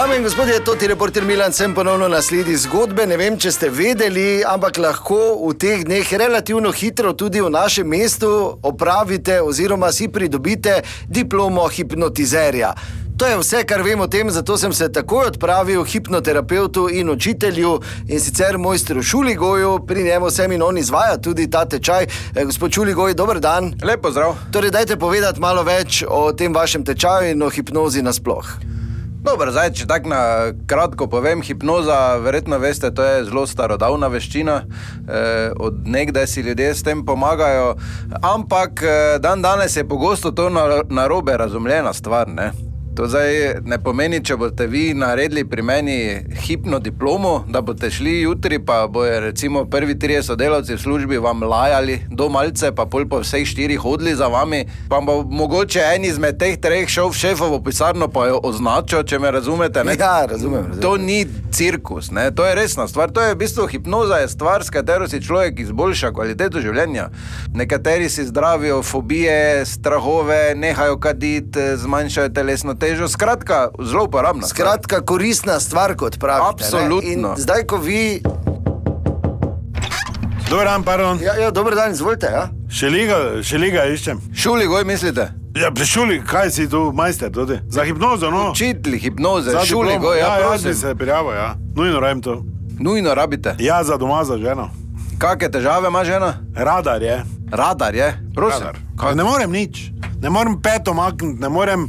Dame in gospodje, to ti reporter Milan, sem ponovno na sledi zgodbe. Ne vem, če ste vedeli, ampak lahko v teh dneh relativno hitro tudi v našem mestu opravite oziroma si pridobite diplomo hipnotizerja. To je vse, kar vem o tem, zato sem se takoj odpravil k hipnoterapeutu in učitelju in sicer mojstru Šuligoju, pri njemu sem in on izvaja tudi ta tečaj. Eh, Gospod Šuligoj, dober dan. Lepo zdrav. Torej, dajte povedati malo več o tem vašem tečaju in o hipnozi nasploh. Dobro, zdaj, če tako na kratko povem, hipnoza, verjetno veste, to je zelo starodavna veščina, eh, od nekdaj si ljudje s tem pomagajo, ampak eh, dan danes je pogosto to na- narobe razumljena stvar. Ne? To zdaj ne pomeni, če boste vi naredili pri meni hipno diplomo, da boste šli jutri, pa bojo recimo prvi trije sodelavci v službi vam lajali do malce, pa pol po vseh štirih hodili za vami, pa bo mogoče en izmed teh treh šel v šefovo pisarno, pa jo označil, če me razumete. Ne? Ja, razumem. razumem. To ni cirkus, ne? to je resna stvar. To je v bistvu hipnoza, je stvar, s katero si človek izboljša kvaliteto življenja. Nekateri si zdravijo fobije, strahove, nehajo kaditi, zmanjšajo telesno težo. Skratka, zelo uporabna. stvar. Skratka, koristna stvar, kot pravite. Absolutno. In zdaj, ko vi. Dober dan, pardon. Ja, ja, dober dan, izvolite. Ja? Še liga, še liga iščem. Šuli, goj mislite? Ja, prišuli, kaj si tu, majster, tudi? Za hipnozo, no. Učitelj hipnoze, Za šuli, diplomo. goj, ja, ja, prosim. bi se prijavil, ja. Nujno rajem to. Nujno rabite. Ja, za doma, za ženo. Kakšne težave ima žena? Radar je. Radar je, prosim. Radar. Kaj, ne morem nič. Ne morem peto makniti, ne morem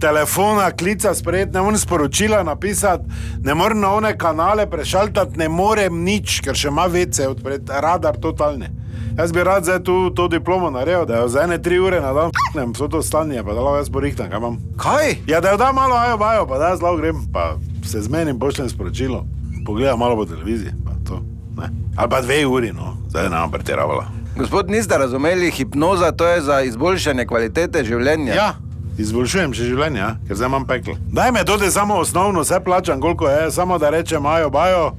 telefona klica sprejeti, ne morem sporočila napisati, ne morem na one kanale prešaltati, ne morem nič, ker še ima vece odpreti, radar totalni. Jaz bi rad zdaj tu to diplomo naredil, da jo za ene tri ure na dan ne vso to stanje, pa da lahko jaz porihtam, kaj imam. Kaj? Ja, da jo da malo ajo bajo, pa da jaz lahko grem, pa se zmenim, pošljem sporočilo, pogledam malo po televiziji, pa to. Ne. Ali pa dve uri, no, zdaj ne bom pretiravala. Gospod, niste razumeli, hipnoza to je za izboljšanje kvalitete življenja. Ja, izboljšujem še življenje, ja, ker zdaj imam peklo. Daj me tudi samo osnovno, vse plačam, koliko je, samo da rečem, ajo, bajo,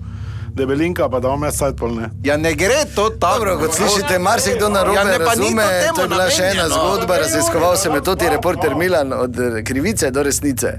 debelinka, pa da jaz sajt polne. Ja, ne gre to tako. Dobro, kot slišite, marsikdo na robe Ja, ne, to razume. temu To je bila še ena zgodba, raziskoval sem jo tudi reporter Milan od eh, krivice do resnice.